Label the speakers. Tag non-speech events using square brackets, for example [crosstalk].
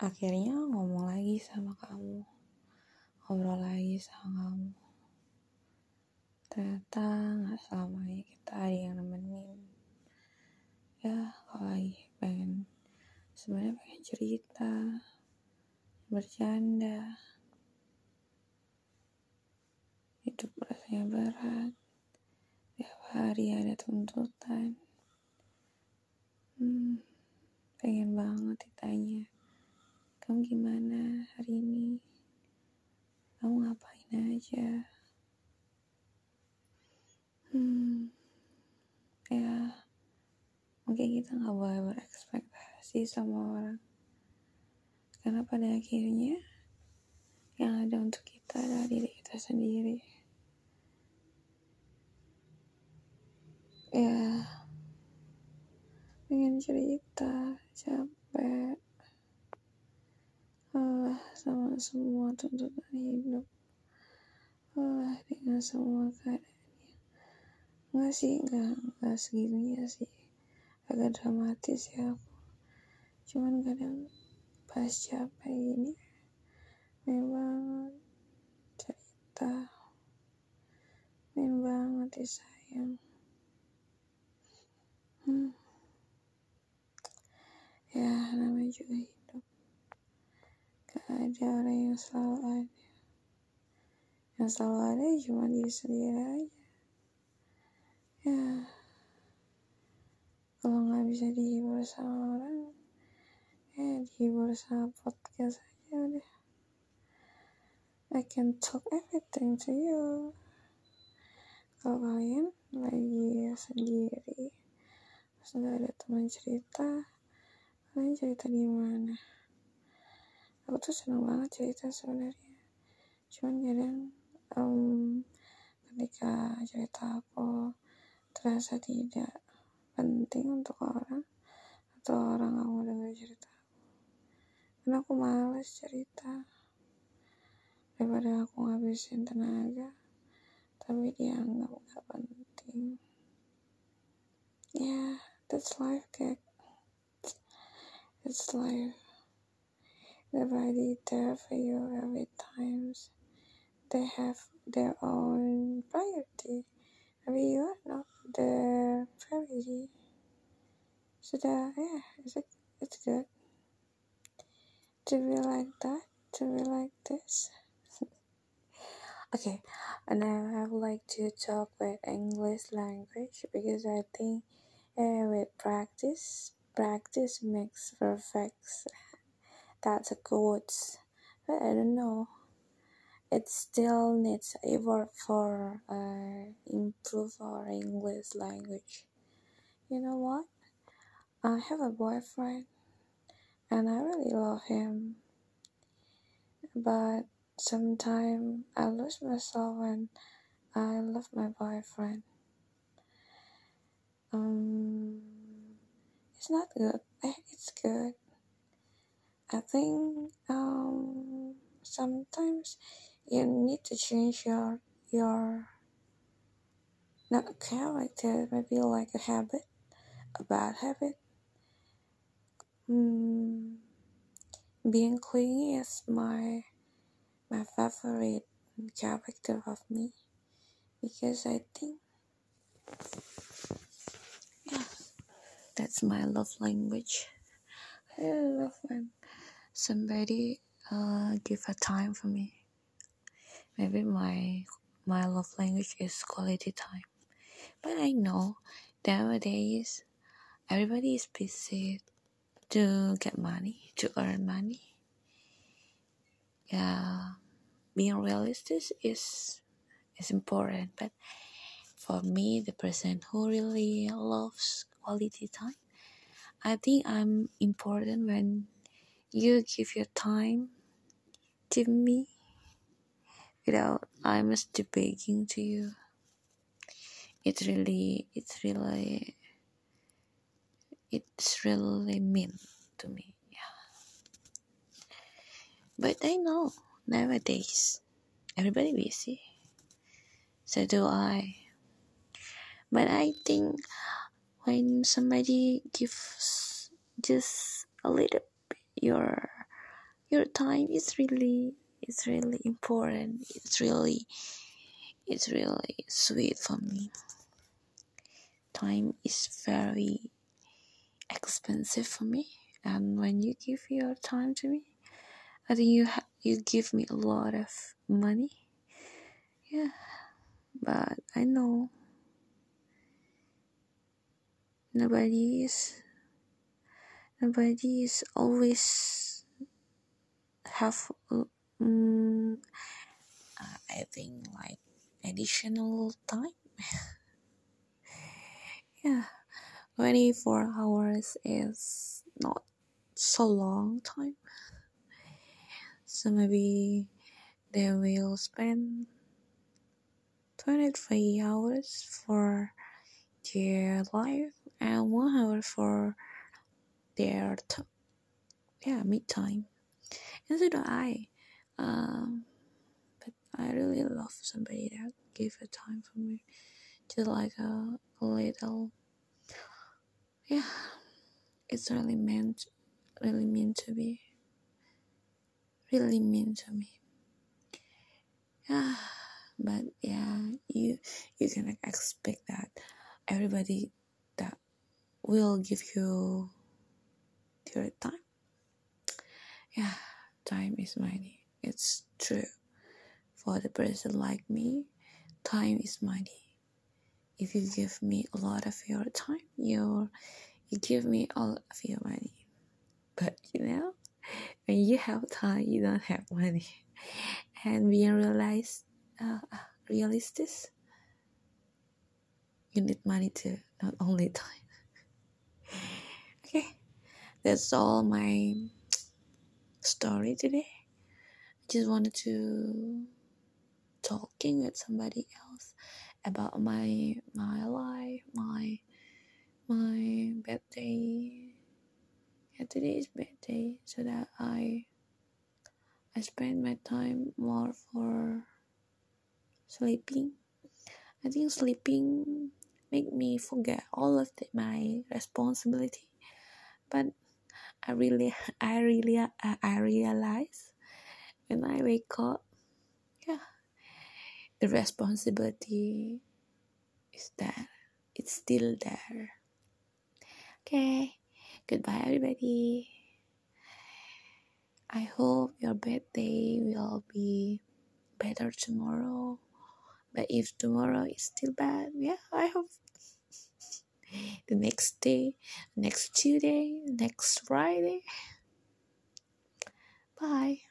Speaker 1: akhirnya ngomong lagi sama kamu. Ngobrol lagi sama kamu. Ternyata nggak selamanya kita ada yang nemenin. Ya kalau lagi pengen sebenarnya pengen cerita bercanda. Hidup rasanya berat. Tiap hari ada tuntutan. Hmm, pengen banget ditanya kamu gimana hari ini? Kamu ngapain aja? Hmm, ya, mungkin kita nggak boleh berekspektasi sama orang. Karena pada akhirnya, yang ada untuk kita adalah diri kita sendiri. Ya, pengen cerita, capek semua tuntutan hidup lelah dengan semua keadaannya. Enggak sih enggak enggak segitunya sih. Agak dramatis ya aku. Cuman kadang pas capek gini memang cerita main banget disayang hmm. ya namanya juga ada orang yang selalu ada. Yang selalu ada cuma diri sendiri aja. Ya. Kalau nggak bisa dihibur sama orang ya dihibur sama podcast aja udah. I can talk everything to you. Kalau kalian lagi sendiri terus nggak ada teman cerita kalian cerita di mana aku tuh seneng banget cerita sebenarnya. Cuman kadang um, ketika cerita aku terasa tidak penting untuk orang atau orang nggak mau dengar cerita karena aku males cerita daripada aku ngabisin tenaga tapi dia dianggap nggak penting. Ya yeah, that's life kayak it's life Nobody there for you every times. They have their own priority. You are not their priority. So that yeah, it's a, it's good to be like that, to be like this. [laughs] okay, and now I would like to talk with English language because I think uh, with practice, practice makes perfect that's a good but I don't know. It still needs effort for uh, improve our English language. You know what? I have a boyfriend and I really love him. But sometimes I lose myself when I love my boyfriend. Um it's not good. [laughs] It's good I think um, sometimes you need to change your your not character, maybe like a habit, a bad habit. Mm, being clingy is my my favorite character of me because I think yeah, that's my love language. I love when somebody uh, give a time for me. Maybe my my love language is quality time. But I know nowadays everybody is busy to get money, to earn money. Yeah, being realistic is is important, but for me, the person who really loves quality time, I think I'm important when you give your time to me without I must be begging to you. It really, it's really, it's really mean to me. Yeah. But I know nowadays everybody busy. So do I. But I think when somebody gives just a little your your time is really it's really important. It's really it's really sweet for me. Time is very expensive for me. And when you give your time to me i think you ha- you give me a lot of money. Yeah but i know nobody is nobody is always have um, i think like additional time. [laughs] Yeah 24 hours is not so long time. So maybe they will spend 23 hours for their life and one hour for their t- yeah mid time. And so do i. Um but i really love somebody that give a time for me just like a, a little yeah it's really meant really meant to be really mean to me. Yeah but yeah you you can expect that everybody that will give you their time? Yeah time is money. It's true. For the person like me time is money. If you give me a lot of your time you you give me all of your money. But you know when you have time you don't have money. [laughs] And being realized uh, realistic you need money too not only time that's all my story today. I just wanted to talking with somebody else about my my life my my bad day yeah today is bad day so that i i spend my time more for sleeping. I think sleeping make me forget all of the, my responsibility. But i really [laughs] i really i, I realize when i wake up yeah the responsibility is there. It's still there. Okay. Goodbye everybody. I hope your birthday will be better tomorrow. But if tomorrow is still bad yeah i hope the next day, next Tuesday, next Friday. Bye.